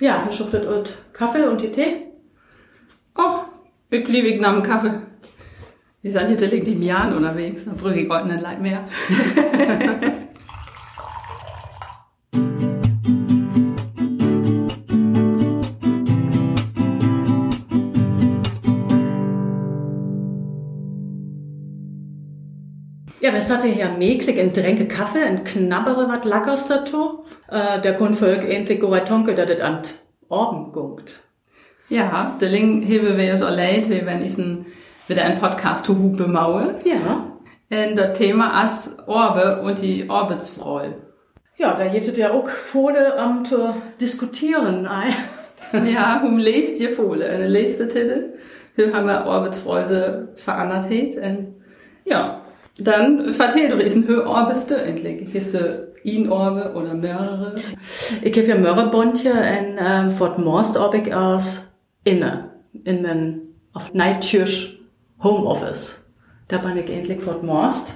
Ja, du schuchtet und Kaffee und die Tee? Oh, ich liebe ich nach dem Kaffee. Wir sind hier liegt im Jahren unterwegs, dann brüge ich was hatte Herr Meklig in Tränke Kaffee, in knabbere wat Lackers dazu? Äh, der Kunvolk endlich goa tonke, dat et an Orben gungt. Ja, der Ling hebe wir so leid, wie wenn ich wieder ein Podcast zu Hupe maue. Ja. Und das Thema as Orbe und die Orbitsfreu. Ja, da es ja auch Fohle am zu diskutieren. ja, hum lest ihr Fohle, eine leste Titel. Hier haben wir Orbitsfreuse verändert het. Und ja, dann vertell doch, ist ein Höhe Orbeste endlich. Ist ihn Orbe oder mehrere? Ich habe ja Mörrebondje en ähm, Fort Morst ich aus inne, in den, auf Neitschürsch Homeoffice. Da bin ich endlich Fort Morst.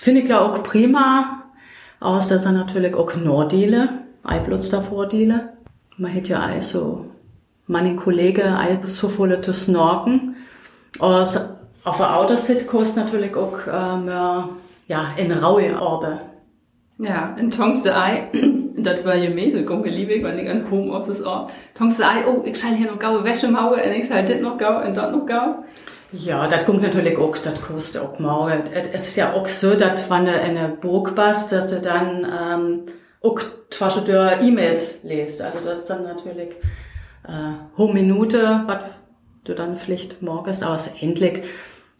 Finde ich ja auch prima, aus dass er natürlich auch Nordile, Eiblutz davor Diele. Man hätte ja auch so, meine Kollege, auch so voll zu snorken. Aus, auf der Autosit kostet natürlich auch, ähm, ja, in raue Orbe. Ja, in Tongste Ei, das war ja mäßig, komm, liebig, wenn ich an Homeoffice auch. Tongste Ei, oh, ich schalte hier noch gaue Wäschemauer, und ich schalte das noch gau, und dort noch gau. Ja, das kommt natürlich auch, das kostet auch mal. Es ist ja auch so, dass wenn du eine Burg bist, dass du dann ähm, auch zwischendurch E-Mails liest. Also das ist dann natürlich äh, hohe Minute, was du dann vielleicht morgens aus endlich.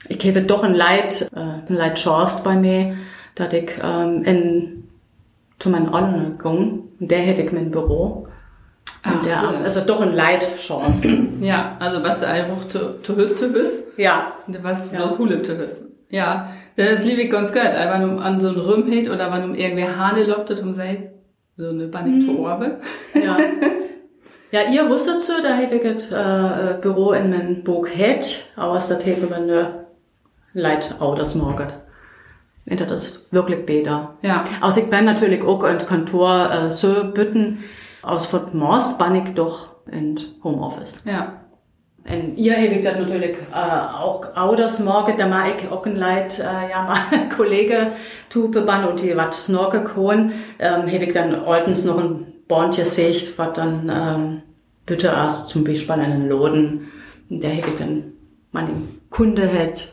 Ich gebe doch ein Leid, äh, ein Leid Chance bei mir, dass ich ähm, in zu meinen Online gegangen. Und der habe ich mein Büro. Ach der, so. also doch ein Leid Chance. Ja, also was du einfach zu, zu Hüst. ja. Und was Ja. bloß zu Hüst. Ja, das liebe ich ganz gut. Wenn um an so ein Rüm hit oder wenn um irgendwie Hane loptet und sagt, so eine Bannig Mhm. Orbe. Ja. Ja, ihr wusstet so, da habe ich das äh, Büro in meinem Burg hätt, aus der Tefe meine Leid auch das morgen. Und das ist wirklich besser. Ja. Aus ich bin natürlich auch in Kontor äh, so bütten, aus Fort Morst bin ich doch in Homeoffice. Ja. Und ihr habt das natürlich äh, auch, auch das Morgen, da mag ich auch ein Leid, äh, ja, mal Kollege Tupe ban und die wat Snorke kohn, ähm, ich dann ordens noch ein Bondje sicht, wat dann ähm, bitte erst zum Beispiel in den Loden, der ich dann meine Kunde hätt.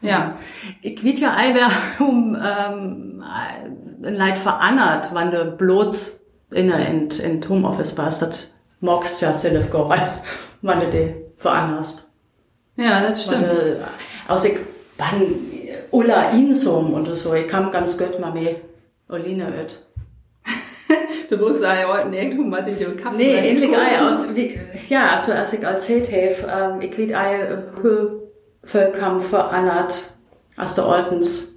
Ja. Ich weet ja ei, wer um ähm, ein Leid verannert, wann du bloß in in, in Homeoffice bist, das magst ja selbst gar, wann du die verannerst. Ja, das stimmt. Weil, aus ich ban Ulla Insum und so, ich kam ganz gut mal mit Oline öt. Du brauchst auch heute irgendwo mal die Kaffee. Nee, endlich ei aus, wie, ja, also als ich erzählt habe, ähm, ich weet ei, hö Völkam verannert, als du Ortens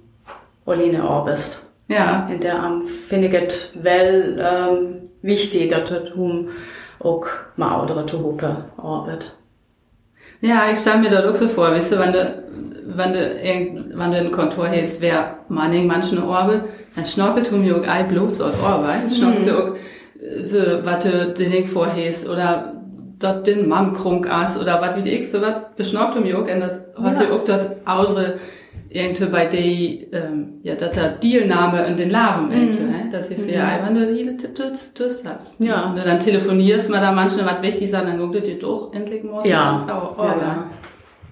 Oline orbest. Ja. In der am es well ähm, wichtig, dass du um auch mal andere zu Hupe orbit. Ja, ich stelle mir da auch so vor, weißt du, wenn du, wenn du, irgend, wenn du in ein Kontor hast, wer manning manchen Orbe, dann schnockelt du mir auch ein Blut aus Orbe, schnockst du auch, äh, so, was du nicht vorhast, oder dort den Mammkrunk aß, oder was wie ich, so was beschnockt mir auch, und das hat Ja. auch dort andere, irgendwie bei der, ähm, ja, dat der Dealname in den Larven, irgendwie, ne? das ist ja einfach nur die, das hast. Ja. Und dann telefonierst mal da manchmal was wichtig sein, dann guckt ihr dir doch endlich morgens Ja. Oh.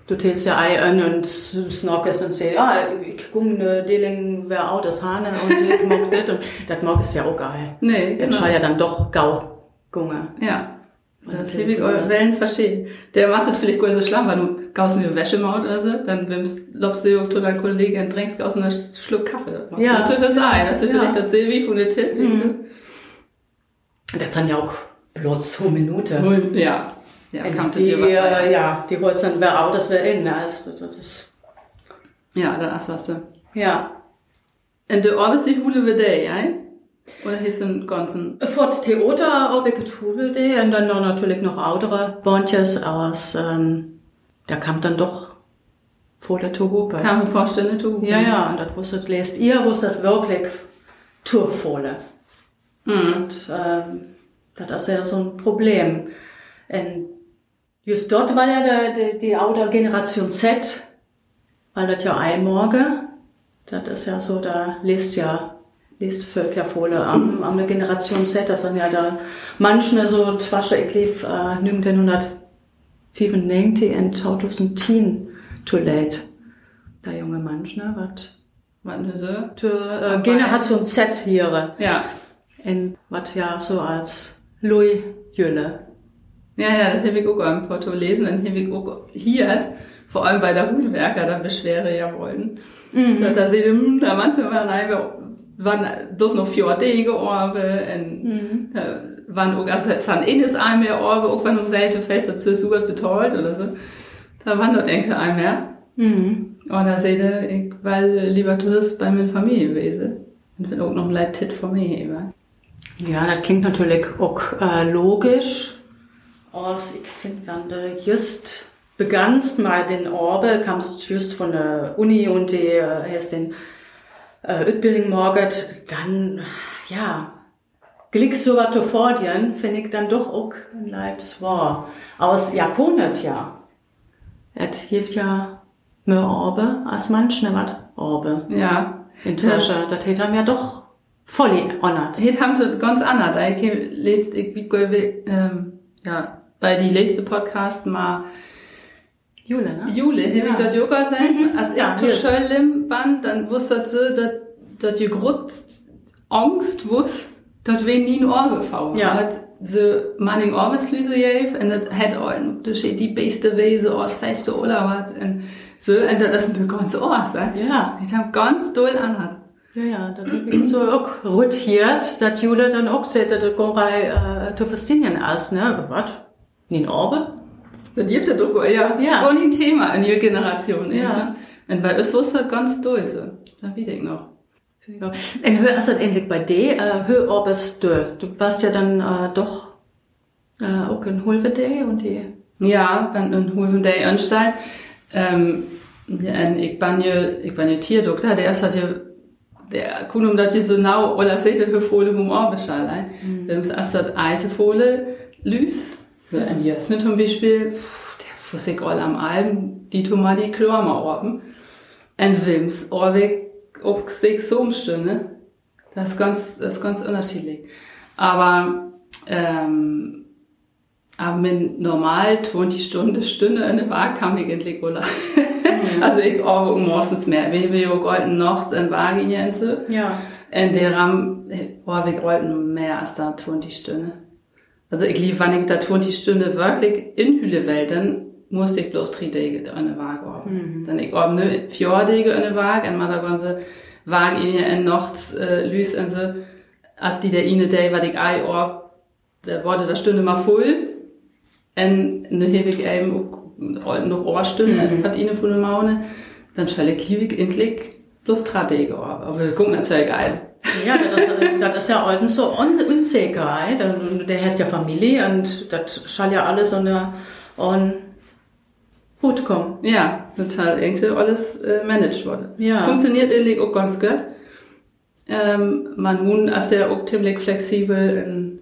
Du tätst ja ei an und snorkest und sagst, ja, ich guck ne Deling, wer auch das Hane und ich mag das und das mag ist ja auch geil. Nee, Jetzt genau. schall ja dann doch gau gunge. Ja. Das liebe ich eure Wellen verstehen. Der machst vielleicht gar so schlimm, weil du gaust mir Wäsche maut oder so, dann wimmst, lobst du zu deinem Kollegen und trinkst aus einem Schluck Kaffee. Das machst Ja. du natürlich das ein. Das ist Ja. vielleicht das Silvi von der Tipp. Und das sind ja auch bloß zwei Minuten. du? Ja. Ja, Und du die, dir was äh, ja, die holst dann wer auch, das wär in, ne? Also, das ist, Ja, das was du. ja. Und du arbeitest die Hule wie der, ja? Oder du einen ganzen, Fort Theater habe ich getubelt und dann noch natürlich noch andere Bondjes aus, ähm, da kam dann doch vor der Tourhupe. kann man vorstellen, du? Ja, ja, und das wusstet, lest ihr, wusstet wirklich Tourfohle. Mhm. Und, ähm, Das ist ja so ein Problem. Und just dort war ja der, die, die Auto Generation Z, weil das ja ein Morgen, das ist ja so, da liest ja, liest Völker Fohle am, am Generation Z, das sind ja da manche so zwasche, ich lief, äh, 1995 und 2010 too late. Der junge Mensch, ne, was, Was so? zur äh, Generation Z hier. Ja. In was ja so als Louis Jülle. Ja, ja, das habe ich auch im Porto lesen und habe ich auch hier, vor allem bei der Hundwerker, da Beschwere ja wollen. Mhm. Da, da hm, da manche waren einfach, waren bloß noch vier Dege Orbe und Mhm. da waren auch, also es waren eines ein mehr Orbe, auch wenn um selten fest wird zu Sugat betreut oder so. Da waren dort irgendwie ein mehr. Mhm. Und da ihr, ich war lieber Tourist bei meiner Familie gewesen. Und bin auch noch ein Leid Tit von mir eben. Ja, das klingt natürlich auch äh, logisch. Aus, ich finde, wenn du just begannst mal den Orbe, kamst just von der Uni und die äh, hast den äh, Utbildung morget, dann, ja, glickst du was vor dir, finde ich dann doch auch ein Leid war. Aus Jakonet, ja. Et hilft ja mehr Orbe als manche was Orbe. Ja. In Tische, das hätte mir doch voll honert. Het haben wir ganz anders. Ich lest, ich ähm, ja, bei die letzte Podcast mal Jule, ne? Jule, ja. Ja. das Yoga sein, Mhm. als Ja, ich zu just. schön band, dann wusste sie, dass, dass ihr grutzt Angst wusst, dass wir nie ein Ohr befahren. Ja. Hat sie Manning Orbeslüse gegeben, und das hat auch, das steht die beste Weise aus feste oder was, und so, und das ist ein ganz Ohr. Ja, Ich hab ganz doll anhat. ja, ja, das ist so auch rotiert, dass Jule dann auch sagt, dass das Gorei äh, verstehen ist, ne? Was? Nie ein Orbe? Das dürfte doch, ja. Das Ja. war nie ein Thema in ihrer Generation. Ja. Ja. Und weil es wusste das ganz doll so. Das weiß ich noch. Und hör ist das endlich bei dir, äh, hör Orbes du. Du warst ja dann äh, doch äh, auch in Hulvede und die. Ja, wenn ein Hulven Day anstalt. Ähm, ja, en ich bin ja, ich bin ja Tierdoktor, der ist hat ja, der kun um dat je so nau oder sete höfole hum Orbeschall ein. Wir haben erst hat Eisefole lüs. Ja, en Jösne zum Beispiel, pff, der fussig all am Alben, die tu mal die Klormer orben. En Wilms Orweg auch sechs so umstünde. Das ist ganz, das ist ganz unterschiedlich. Aber, ähm, aber mit normal 20 Stunden, Stunde in der Waage kam ich endlich wohl. Also ich arbeite morgens mehr. Wir haben ja golden Nacht in Waage jetzt. Ja. Und der Ram, arbeite ich golden mehr als da 20 Stunden. Also ich lief, wenn ich da 20 Stunden wirklich in Hülle will, dann musste ich bloß drei Tage in der Waage arbeiten. Dann ich arbeite nur vier Tage in der Waage und mal da ganze Waage in nachts äh, lüs und so. Als die der eine Day, was ich ein arbeite, da wurde der Stunde mal voll. Und dann habe ich eben noch Ohrstunden, mhm. was ihnen von der Maune. Dann schaue ich liebig endlich bloß drei Tage arbeiten. Aber das guckt natürlich geil. Ja, das, ist- das ist ja alles so un unsicher. ey. Der, heißt ja Familie und das soll ja alles unter on Hut kommen. Ja, total irgendwie alles äh, managed wurde. Ja. Funktioniert endlich auch ganz gut. Ähm, man nun ist der auch ziemlich flexibel in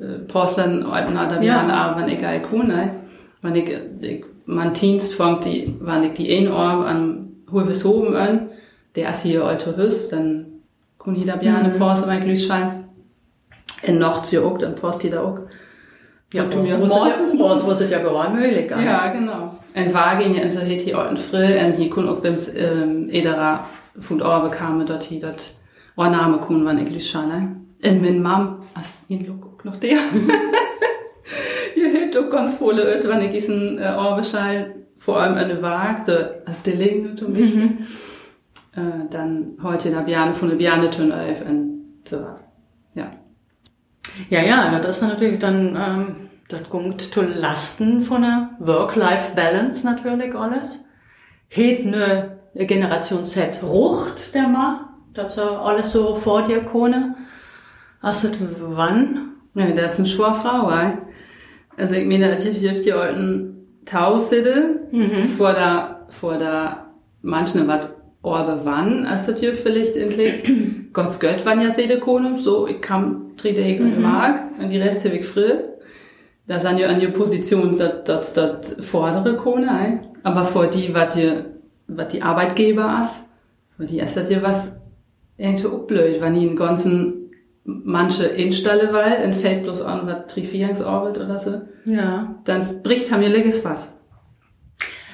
äh, Porcelain alten oder Ja. ja. aber wenn ich ein Kuhn, ne? Wenn ich, ich mein Dienst fängt die, wenn ich die ein Ohr an Hulves Hoben an, der ist hier alter Hüss, dann kun jeder Bjane Mhm. Porce mein Glühschein. In Nachts ja auch, dann post jeder auch. Ja, Und das mir muss morgens ja, ja gar möglich sein. Ja, genau. En Wagen ja, en så het hier alten frill, en hier kun ook wims ähm, edera fund Orbe kam, dort hier dort Orname kun, wann ich lüschane. En min Mam, as ihn look auch noch der. Hier hilft auch ganz viele Leute, wenn ich diesen äh, Orbeschall, vor allem eine Waage, so als Dilling zum Beispiel. Äh, dann heute in der Bjane von der Bjane tun auf und so was. Ja. Ja, ja, das ist natürlich dann, ähm, das kommt zu Lasten von der Work-Life-Balance natürlich alles. Eine, eine Generation Z rucht der mal, dass er alles so vor dir kone. Also wann? Ja, das ist eine schwere Frau, ey. Also ich meine, ich hilft die alten Tausende vor der, vor der, manchen was Orbe wann, als das hier vielleicht endlich, Gott's Gött waren ja sede Konum, so, ich kam drei Tage mhm. im Mark, und die Rest habe ich frill. Da sind ja an die Position, dass das, das vordere Kone, ein. aber vor die, was die, was die Arbeitgeber ist, für die das ja was irgendwie auch blöd, wenn die einen ganzen manche Installe weil, en fällt bloß an, was Trifierungsarbeit oder so. Ja. Dann bricht haben ihr leges was.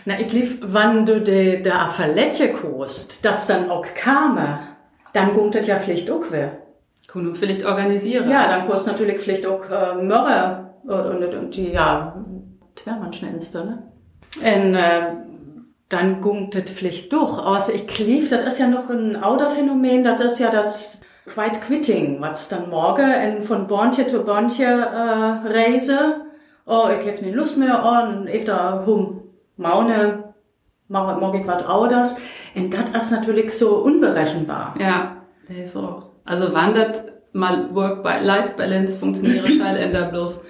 Na, ich lief, wann du de, da Verlette kost, das dann auch kam, dann gungt das ja vielleicht auch wer. Können vielleicht organisieren. Ja, dann kost natürlich vielleicht auch äh, Mörre und, und, und die, ja, Twermann nennst du, ne? Und, äh, dann gungt das vielleicht durch. Außer ich lief, das ist ja noch ein Outer-Phänomen, das ist ja das Quiet Quitting, was dann morgen in, von Borntje zu Borntje äh, reise. Oh, ich habe nicht Lust mehr an, und öfter hum Maune, ich was anders. Und das ist natürlich so unberechenbar. Ja, das ist so. Also wandert mal Work-Life-Balance funktioniert schnell änder bloß,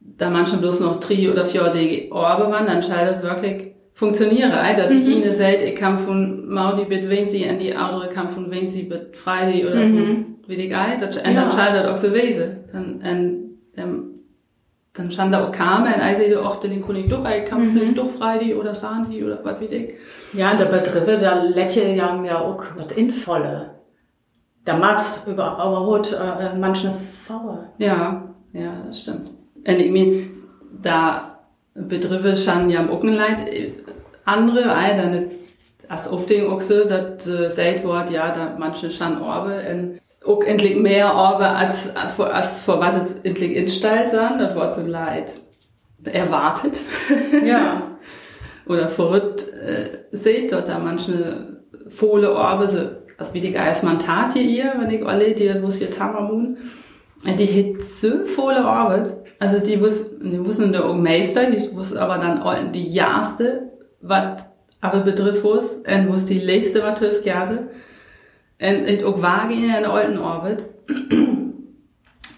da manchmal bloß noch drei oder vier die Orbe waren, dann scheidet wirklich funktionieren. Dass die mhm. eine sagt, ich kann von Maudi mit wen sie und die andere kann von wen sie mit Friday oder mhm. von wie die Geil, das, und dann scheidet auch so Wese. Dann, und, dann stand da auch ich sehe auch den König doch, ich kann mhm. vielleicht doch Freitag oder Sandi oder was wie ich. Ja, der Betriebe, da lädt ja ja auch das Involle. Da machst über überhaupt äh, äh manche Faue. Ja, ja, das stimmt. Und ich meine, da Betriebe schon ja am Ockenleid äh, andere, äh, dann nicht als oft den auch so, dass äh, sagt wird, ja, da manche schon Orbe und auch endlich mehr aber als, als vor was es endlich instalt sein, das war so leid erwartet. Ja. Oder verrückt äh, seht dort da manche Fohle Orbe, so, als wie die als man tat hier ihr, wenn ich alle, die muss hier Tamamun, die hat so volle Arbeit, also die wusste, die wussten der Meister, die wusste aber dann die jahrste, was aber betrifft was, und was die letzte, was Jahre. En het ook wagen in alten Orbit.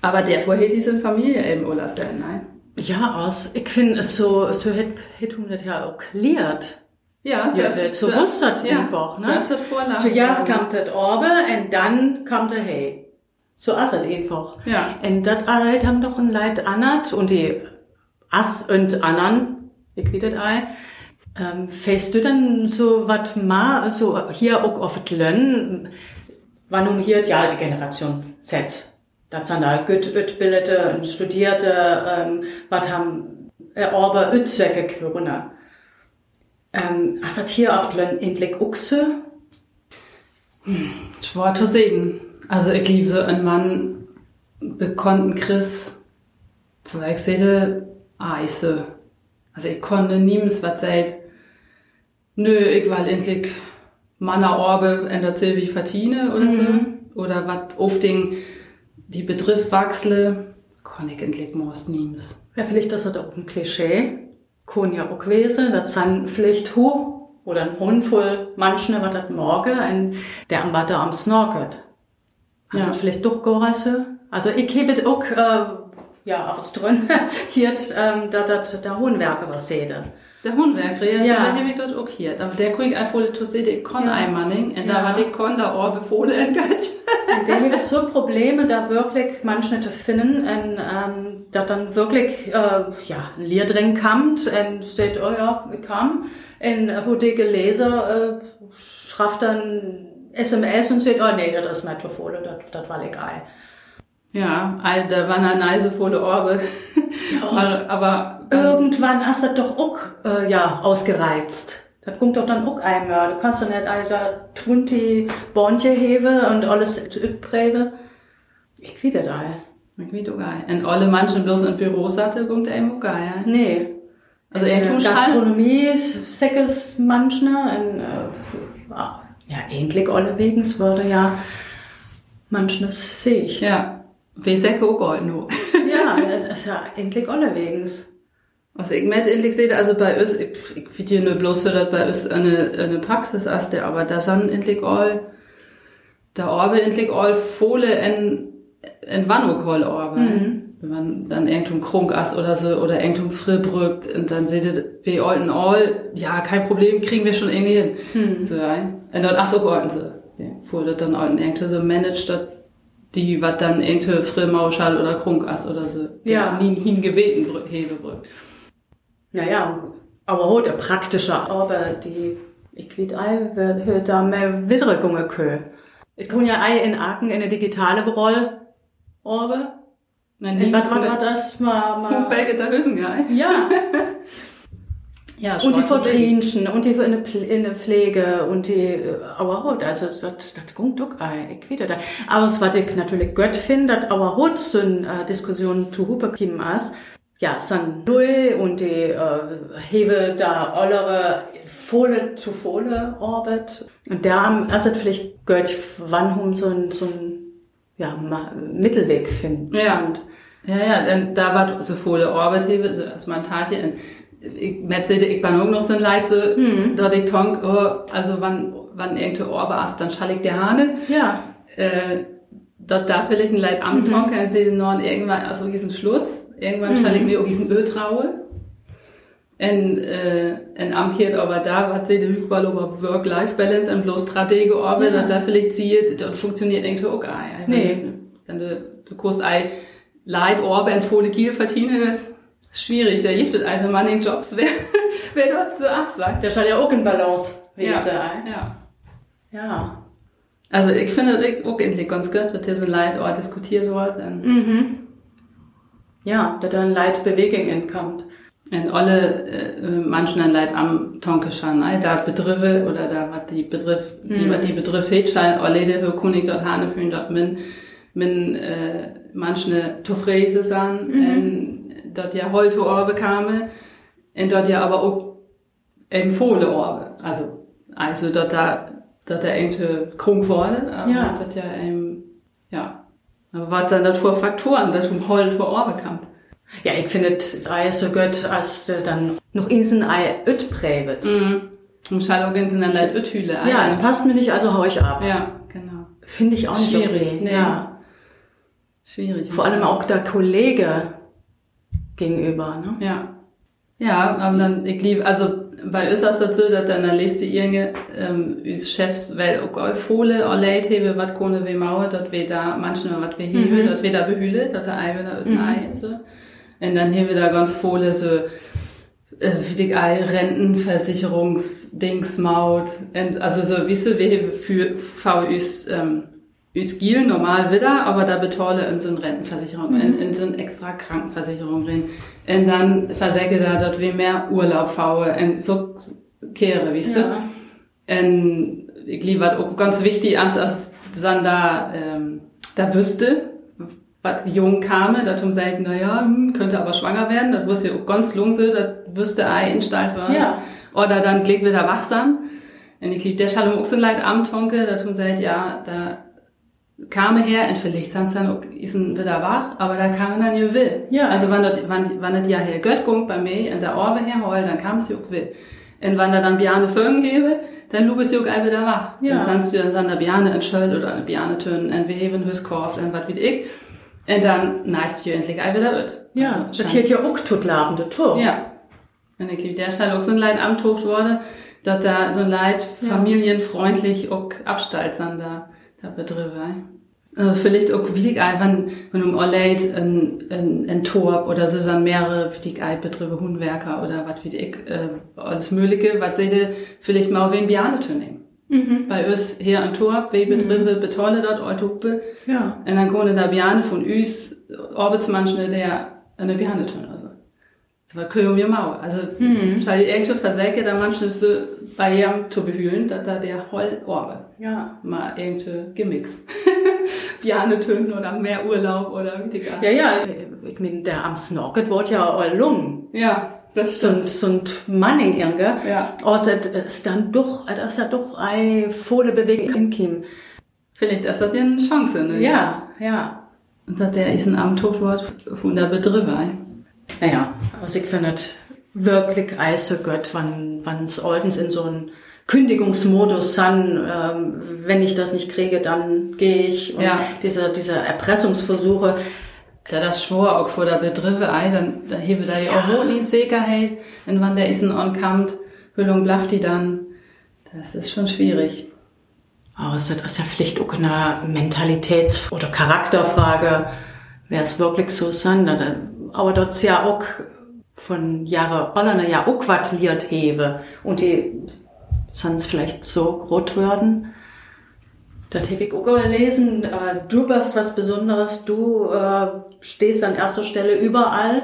Aber der vorher diese Familie eben oder sein, nein? Ja, aus, ich finde, so, so hätte, hätte hun das ja auch klärt. Ja, so, ja, das, so wusste das ja, einfach, ne? So ist das Zuerst kam das Orbe und dann kam der Hey. So ist das einfach. Ja. Und das halt haben doch ein Leid annert und die Ass und anderen, ich wie das ähm, fährst du dann so was mal, also hier auch auf Lönn, wann um hier ja Generation Z. Das sind da gut und studierte, ähm, was haben erorbe Ützwecke können. Ähm, hast du hier auf Lönn endlich? Hm, schwer zu sehen. Also ich liebe so einen Mann, bekannten Chris, vielleicht sehe Eise. Also ich konnte niemals was sagen, Nö, ich war endlich Manner Orbe in der Silvi Fatine oder mhm. so. Oder was oft den, die Betriff wachsle, kann ich endlich most niemes. Ja, vielleicht ist das auch ein Klischee. Kann ja auch gewesen, das sind vielleicht hu oder ein Handvoll manchen, was das morgen, und der am Watter am Snorket. Hast ja. du vielleicht doch gehört? Also ich habe auch, äh, ja, aus drin, hier, ähm, da, da, da Hohenwerke was sehen. Der Hundwerker, ja, ja. der habe ich dort auch hier. Aber der kriegt einfach zu sehen, ich kann ja. einmal nicht. Und da war die kon da auch befohlen Gott. der hat so Probleme, da wirklich manche zu finden, und, ähm, da dann wirklich, äh, ja, ein Lied drin kommt, und sagt, oh ja, ich kam, und die gelesen, äh, schreibt dann SMS und sagt, oh nee, das ist mein Tofole, das, das war egal. Ja, da waren eine nice volle Orbe. Ja, aber irgendwann hast du doch auch äh, ja ausgereizt. Das kommt doch dann auch einmal. Du kannst doch nicht alter 20 Bondje heben und alles übrebe. Ich wieder da. Ich wieder geil. Und alle manchen bloß in Büros hatte, kommt einem auch geil. Nee. Also irgendwo Gastronomie, Säckes manchmal, und, äh, ja, endlich alle wegens würde ja manchmal sehe ich. Ja. Vi Gold nur. ja, das ist ja endlich allerwegens. Was ich mir endlich sehe, also bei uns, ich, ich will dir nur bloß für das bei uns eine, eine Praxis ist, aber da sind endlich all, da orbe endlich all Fohle in, in Wannokol orbe. Mhm. Wenn man dann irgendein Krunk ist oder so, oder irgendein Fribrück, und dann seht ihr, wir all in all, ja, kein Problem, kriegen wir schon irgendwie hin. Mhm. So, ein. Und dann, ach so, Golden so. Ja, wurde dann auch irgendwie so managed, dass die, was dann irgendwie Frimauschall oder Krunkas oder so, Ja. nie hingeweten Hebe brückt. Naja, aber heute praktischer, aber die, ich ei, wird hört da mehr Widrigungen kö. Ich kann ja ei in Aken in eine digitale Rolle, Orbe. Mein Was war das mal, mal. Belge der Hüsen, ja. Ja, Ja, und die. Vertrinchen und die in der, in Pflege und die, äh, aber hot, also das, das kommt doch ei, ich wieder da. Aber was ich natürlich Gott finde, dass aber hot so eine äh, Diskussion zu Hupe kim as, ja, san Lui und die äh, Hewe da allere Fohle zu Fohle Orbit. Und der am erst vielleicht Gott, wann hum so ein, so ein, ja, Mittelweg finden. Ja. Und, Ja, ja, denn da war so volle Arbeit hebe, so als man tat hier, ich metzete, ich bin auch noch so ein Leid, so, dort ich tonk, oh, also wann, wann irgendeine Orbe hast, dann schall ich der Hane, ja, äh, dort da vielleicht ein Leid am Tonk, dann sehe ich noch irgendwann, also diesen Schluss, irgendwann schall ich mir auch diesen Öl traue. En, äh, en amkiert aber da, was sie überall über Work-Life-Balance und bloß Stratege Arbeit, Ja. und da vielleicht sieht, dort funktioniert irgendwie auch ei. Nee. Wenn du, du kannst ei Leid Orbe und Fohle Kiel verdienen, schwierig, da gibt es also Manning Jobs, wer, wer dort so ach sagt. der soll ja auch in Balance Ja. wesen, ei. ja. Ja. Also ich finde das auch endlich ganz gut, dass hier so Leid auch diskutiert wird Mhm. Ja, dass dann Leid Bewegung entkommt. und alle äh, manchen dann Leid am Tonke schon, ne? da Begriffe oder da was die Begriff, die was die Begriff hat, scheint alle der König dort Hane fühlen dort min min äh, manche Tofrese san, und dort ja Holte Orbe bekame, und dort ja aber auch empfohle Orbe, also also dort da dort der engte Krunk wurde, aber Ja. dort ja ähm, ja, aber was dann das für Faktoren, dass um Holte Orbe kam. Ja, ich finde es Ei so gut, als dann noch Isen Ei öt prävet. Mhm. Und Schalungen sind dann Leid Öthüle. Ja, es passt mir nicht, also hau ich ab. Ja, genau. Finde ich auch nicht Schwierig, okay. nee. Ja. Schwierig. Vor allem auch der Kollege gegenüber, ne? Ja. Ja, aber dann, ich liebe, also bei uns ist das so, dass dann lest die irgende, ähm, uns Chefs, weil auch all all Leid hebe, wat kone we Mauer, dort we da, manchmal wat we hebe, dort we da behülle, dort der Ei wieder mhm. Ei, so. Und dann hebe da ganz Fohle, so, äh, wie die Ei, Rentenversicherungsdingsmaut, und also so, wisst ihr, wir hebe für VÜs, ähm, ist Giel normal wieder, aber da betolle in so eine Rentenversicherung, in, in so eine extra Krankenversicherung rein. Und dann versäge da dort wie mehr Urlaub faue, und so kehre, wisst ihr? Und ich liebe, was auch ganz wichtig ist, als dann da, ähm, da wüsste, was jung kam, datum sagt, na ja, hm, könnte aber schwanger werden, das wusste ich auch ganz lungse, das wüsste ei in Stall werden. Ja. Oder dann glick wieder wachsam. Und ich lieb der Schallung auch so leid am Tonke, da tun sagt, ja, da kam er her, und vielleicht sind wieder wach, aber da kam er dann ja will. Ja. Also wann das, wann, wann das ja her Göttgung bei mir in der Orbe herhol, dann kam es auch will. Und wenn da dann Biane Fögen hebe, dann lube es ja auch all wieder wach. Ja. Dann sanst du dann der Biane in Schöll oder eine Biane tönen, und wir heben Hüskorf, und was wie ich. Und dann neist du endlich all wieder wird. Ja, Also, das hier ja auch tut lavende Tor. ja. Und ich glaube, der scheint auch so ein Leid amtocht wurde, dass da so ein Leid familienfreundlich auch abstallt sind da, da betrifft. Äh, vielleicht auch ein, wenn, wenn um Orleit ein, ein, ein Tor oder so sind mehrere willig ein betrifft Hundwerker oder was wie ich, äh, alles Mögliche, was seht ihr, vielleicht mal ein Biane nehmen. Mhm. Bei uns hier ein Tor, wie betrifft, betolle dort, Ortuppe, Ja. und dann kommen da Biane von uns, Arbeitsmanchen, der eine Biane tun, also. Das war ja Mau. Also, mhm. schall irgendwo versäge, da manchmal so bei ihm zu behühlen, dass da der Holl Orbe. Ja. Mal irgendwo gemixt. Biane tönen oder mehr Urlaub oder wie die Ja, ja, ich meine, der am Snorket wird ja all lung. Ja, das ein, so ein Manning irgendwie. Ja. Außer es ist dann doch, das ist ja doch ein volle Bewegung in Kim. Vielleicht ist das ja eine Chance, ne? Ja, ja. Und dass der ist ein Amtot wird von der Betriebe. Naja, also ich finde es wirklich eise Gott, wann, wann es ordens in so einen Kündigungsmodus san, ähm, wenn ich das nicht kriege, dann gehe ich. Und Ja. diese, diese Erpressungsversuche, Da das schwor auch vor der Begriffe ei, dann, da hebe da ja auch nie Sicherheit. Und wenn der Isen ankommt, Hüllung blafft die dann. Das ist schon schwierig. Aber es ist ja vielleicht auch eine Mentalitäts- oder Charakterfrage, wer es wirklich so sind. Aber dort ja auch von Jahre Holländer ja auch was liert hebe. Und die sind vielleicht so rot werden. Das habe ich auch gelesen. Äh, du bist was Besonderes. Du äh, stehst an erster Stelle überall.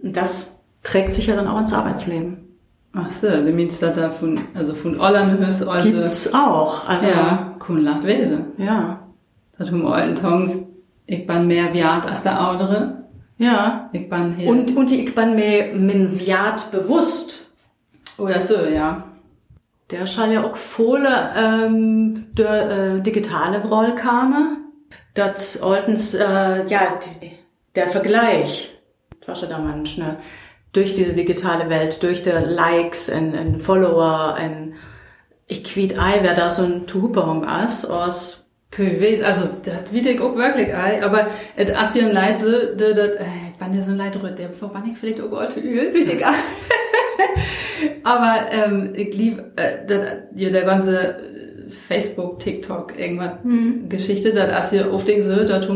Und das trägt sich ja dann auch ins Arbeitsleben. Ach so, du meinst das da von, also von Holland bis also. Gibt's auch. Also, ja, kommen lacht Wese. Ja. Das haben alten Tong, ich bin mehr wert als der andere. Ja. Ich bin hier. Und, und ich bin mir min wert bewusst. Oder so, ja. Der schall ja auch voll, ähm, der äh, digitale Roll kam. Das altens, äh, ja, die, der Vergleich. Das war schon da manchmal. Ne? durch diese digitale Welt, durch die Likes und, und Follower und ich quiet ei, wer da so ein Tuhuperung ist, aus also, das wie ich auch wirklich ei, aber et as dir ein Leid so, de, de, äh, wann der so ein Leid rührt, der wann ich vielleicht auch alte Öl, wie ich Aber, ähm, ich lieb, äh, dat, ja, der ganze Facebook, TikTok, irgendwas mhm. Geschichte, dat as auf den so, dat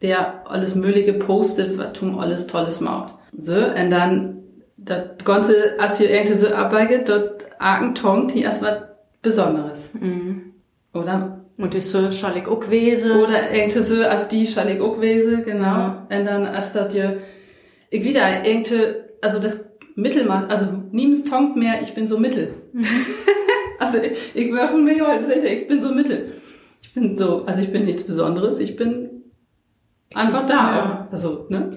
der alles Mögliche postet, was tum alles Tolles macht. So, und dann, das Ganze, als ihr irgendwie so abweiget, dort argen tongt, hier ist was Besonderes. Mhm. Oder? Und das so schallig auch gewesen. Oder irgendwie so, als die schallig auch gewesen, genau. Ja. Und dann, als das ja, ich wieder irgendwie, also das Mittelmaß, also niemals tongt mehr, ich bin so mittel. Mhm. also ich, ich werfe mir heute, seht ihr, ich bin so mittel. Ich bin so, also ich bin nichts Besonderes, ich bin einfach da. Ja. Also, ne?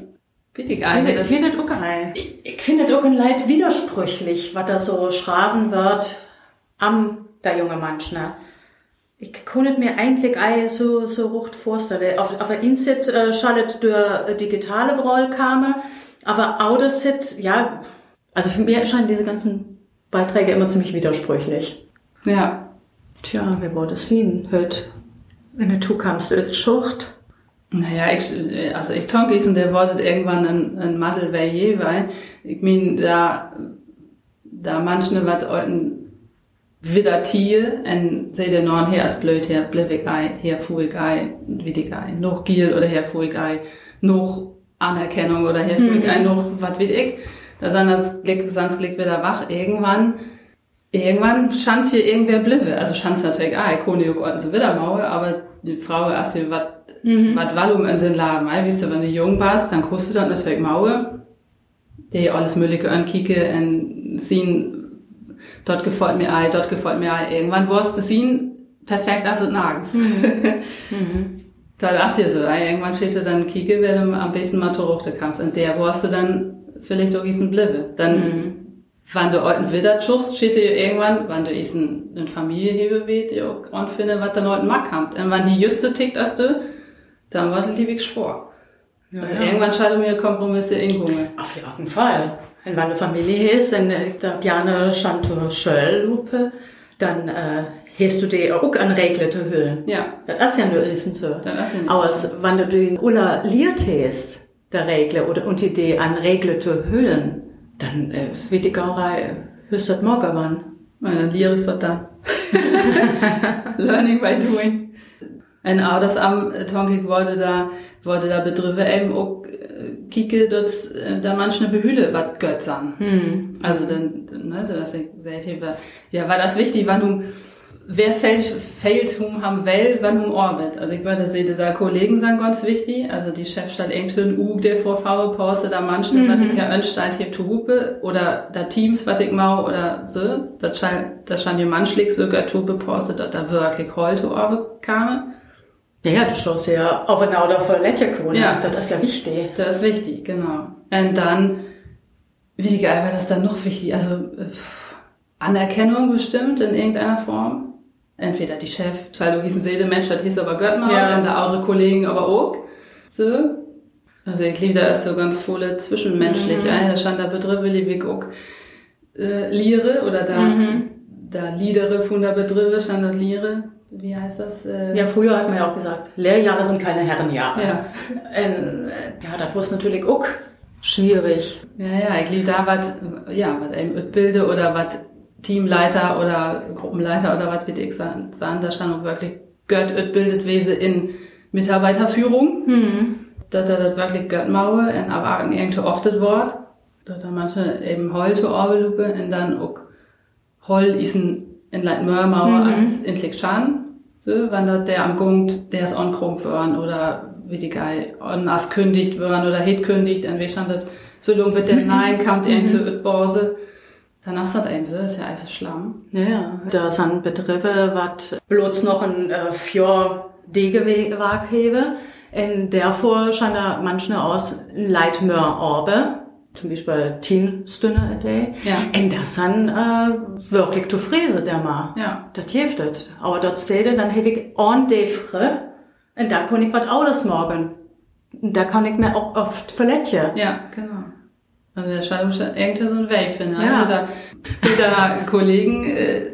Bitte geil. Ich finde das auch geil. Ich, ich finde das auch ein Leid widersprüchlich, was da so schraven wird am der junge Mensch, ne? Ich konnte mir eigentlich ei so, so rucht vorstellen. Auf, auf der Insit äh, schaltet der äh, digitale Roll kam, aber Audersit, ja, also für mich erscheinen diese ganzen Beiträge immer ziemlich widersprüchlich. Ja. Tja, wir wollen es sehen. Hört, wenn du kamst, wird Schucht. Naja, ich, also ich tonk ist der wollte irgendwann ein, ein Madel je, weil ich mein, da, da manche wat alten wieder Tier en se der non her as blöd her, blivig ei, her fuig ei, widig ei, noch Giel oder her fuig ei, noch Anerkennung oder her fuig ei, mhm. noch wat wie ich. Da das Glück, sonst Glück wieder wach irgendwann. Irgendwann schanz hier irgendwer blive. Also schanz natürlich ei, Kone auch so wieder Mauer, aber die Frau hier wat Mhm. Was Wallum in den Laden, weil, weißt du, wenn du jung warst, dann kostet das natürlich Mauer, die alles Mögliche ankicken und sehen, dort gefällt mir ein, dort gefällt mir ein. Irgendwann wirst du sehen, perfekt als es nirgends. Mhm. Da lass dir so, irgendwann steht du dann kicken, wer du am besten mal Toruchte kannst. Und der wirst du dann vielleicht auch diesen Blippe. Dann, mhm. wenn du alten Widder schuchst, steht dir irgendwann, wenn du ist eine Familie hebe, die auch anfinden, was der neuen Mack habt. Und wenn die Juste tickt, als du, dann war das liebig Sport. Ja, also ja. irgendwann scheiden mir Kompromisse in Hunger. Auf jeden Fall. Wenn eine Familie ist, dann da gerne Chanto Schölllupe, dann äh, hast du dir auch an reglete Hüllen. Ja. Das ist ja nur ist so. Ja Aus, wenn du den Ulla liert hast, der Regle, oder und die Idee an reglete Hüllen, dann äh, wird die Gaurei höchst das morgen wann. Dann liere es dann. Learning by doing. En auch das am Tonkik wurde da, wurde da betrieben eben auch äh, kike dort da manche Behülle wat götzern. Hm. Also dann, ne, so was ich gesagt ja, war das wichtig, wann du, wer fällt, fällt um haben well, wann um Orbit. Also ich würde sehen, da Kollegen sind ganz wichtig, also die Chefstadt irgendein U, der vor V postet, da manchen, mhm. was ich ja anstalt hebt zu Hupe, oder da Teams, was ich mau, oder so, das scheint, das scheint ihr manchlich sogar Tupe postet, dass da wirklich heute Orbit kam. Ja, ja, du schaust ja aufeinander voll Lettjekunde. Ja. Das ist ja wichtig. Das ist wichtig, genau. Und dann, wie geil war das dann noch wichtig? Also, Anerkennung bestimmt in irgendeiner Form. Entweder die Chef, weil du diesen Seele, Mensch, das hieß aber Göttmann, ja. und der andere Kollegen aber auch. So. Also, ich liebe da ist so ganz volle zwischenmenschlich. Mhm. Da stand da Betriebe, liebe ich auch, äh, Liere, oder da, mhm. da Liedere von der Betriebe stand da Liere wie heißt das? Äh ja, früher hat man ja auch gesagt, Lehrjahre sind keine Herrenjahre. Ja, ähm, ja das war natürlich auch schwierig. Ja, ja, ich liebe da was, ja, was einem bilde oder was Teamleiter oder Gruppenleiter oder was wie ich sagen, da stand auch wirklich gehört bildet Wese in Mitarbeiterführung. Mhm. Dass er das wirklich gehört maue und aber irgendwo achtet wird. Dass er manche eben Heul zu Orbelupe und dann auch Heul ist ein in Leit Mörmauer mhm. als in Klickschan. So, wenn das der am Gungt, der ist ankrump worden oder wie die Geil, as kündigt worden oder hit kündigt, und wie stand das, so lang wird der Nein, kommt irgendwo mhm. Börse. Danach ist das eben so, ist ja alles Schlamm. Ja, da sind Betriebe, was bloß noch ein äh, Fjord Degewag hebe. In der vor scheint da manchmal aus Leitmör Orbe, zum Beispiel Teen Stunde a day. Ja. Und das sind äh, wirklich zu fräse, der mal. Ja. Das hilft das. Aber dort seht ihr, dann habe ich ordentlich fre. Und da kann ich was anderes morgen. Da kann ich mir auch oft verletzen. Ja, genau. Also der scheint irgendwie so ein Weg finden. Ne? Ja. Oder der Kollegen äh,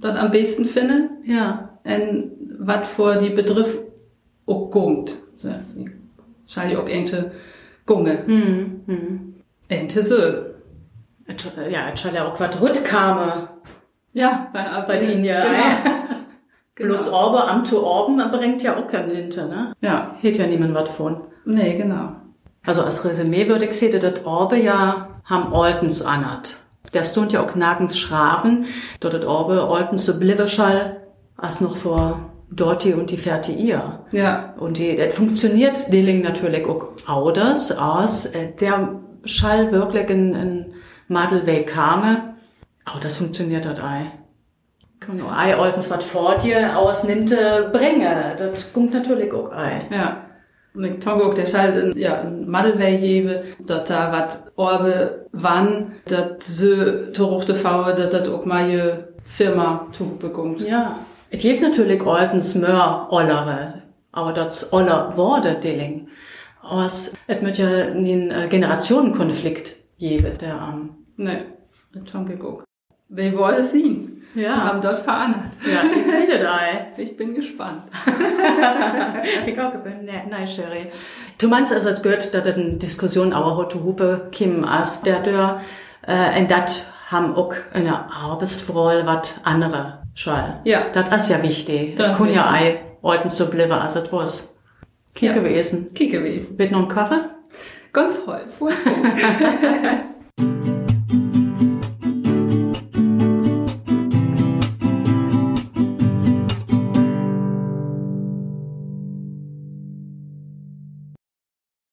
dort am besten finden. Ja. Und was vor die Begriff auch gungt. So, scheint auch irgendwie gunge. Mhm. Mhm. Ente so. Ja, auch was rüttkame. Ja, bei, bei denen ja. Genau. genau. Bloß Orbe, Amt zu Orben, bringt ja auch keinen hinter, ne? Ja. Hält ja niemand was von. Nee, genau. Also als Resümee würde ich sehen, dass Orbe ja haben Oltens anhat. Der stund ja auch nagens schraven, dort hat Orbe Oltens so bliverschall, als noch vor Dorti und die Fährte ihr. Ja. Und die, das funktioniert Dilling natürlich auch anders aus. Äh, der Schall wirklich in, in Madelweg kame. Aber das funktioniert halt auch ei Oltens was vor dir aus ninte bringe. Das kommt natürlich auch ei. Ja. Und ich tonge auch der Schall in, ja, in Madelweg gebe, dort da wat Orbe wann, dat so toruchte faue, dat dat auch mal je Firma zu bekommt. Ja. Es gibt natürlich Oltens mehr Ollere, aber das Oller wurde Dilling. Es wird ja einen äh, Generationenkonflikt geben, der am. Ähm, nee, das haben geguckt. Wir wollen es sehen. Ja. Wir haben dort verankert. Ja, ich rede da. Ich bin gespannt. ich auch bin ne, nein, Sherry. Du meinst also, es gehört, dass das eine Diskussion aber heute Hupe Kim as, der der, äh, in dat haben auch in der Arbeitsrolle was andere Schall. Ja. Das ist ja wichtig. Das, das kann ja ei heute so bleiben, als es was. Kick ja. gewesen. Kick gewesen. Bitte noch einen Kaffee? Ganz. Voll.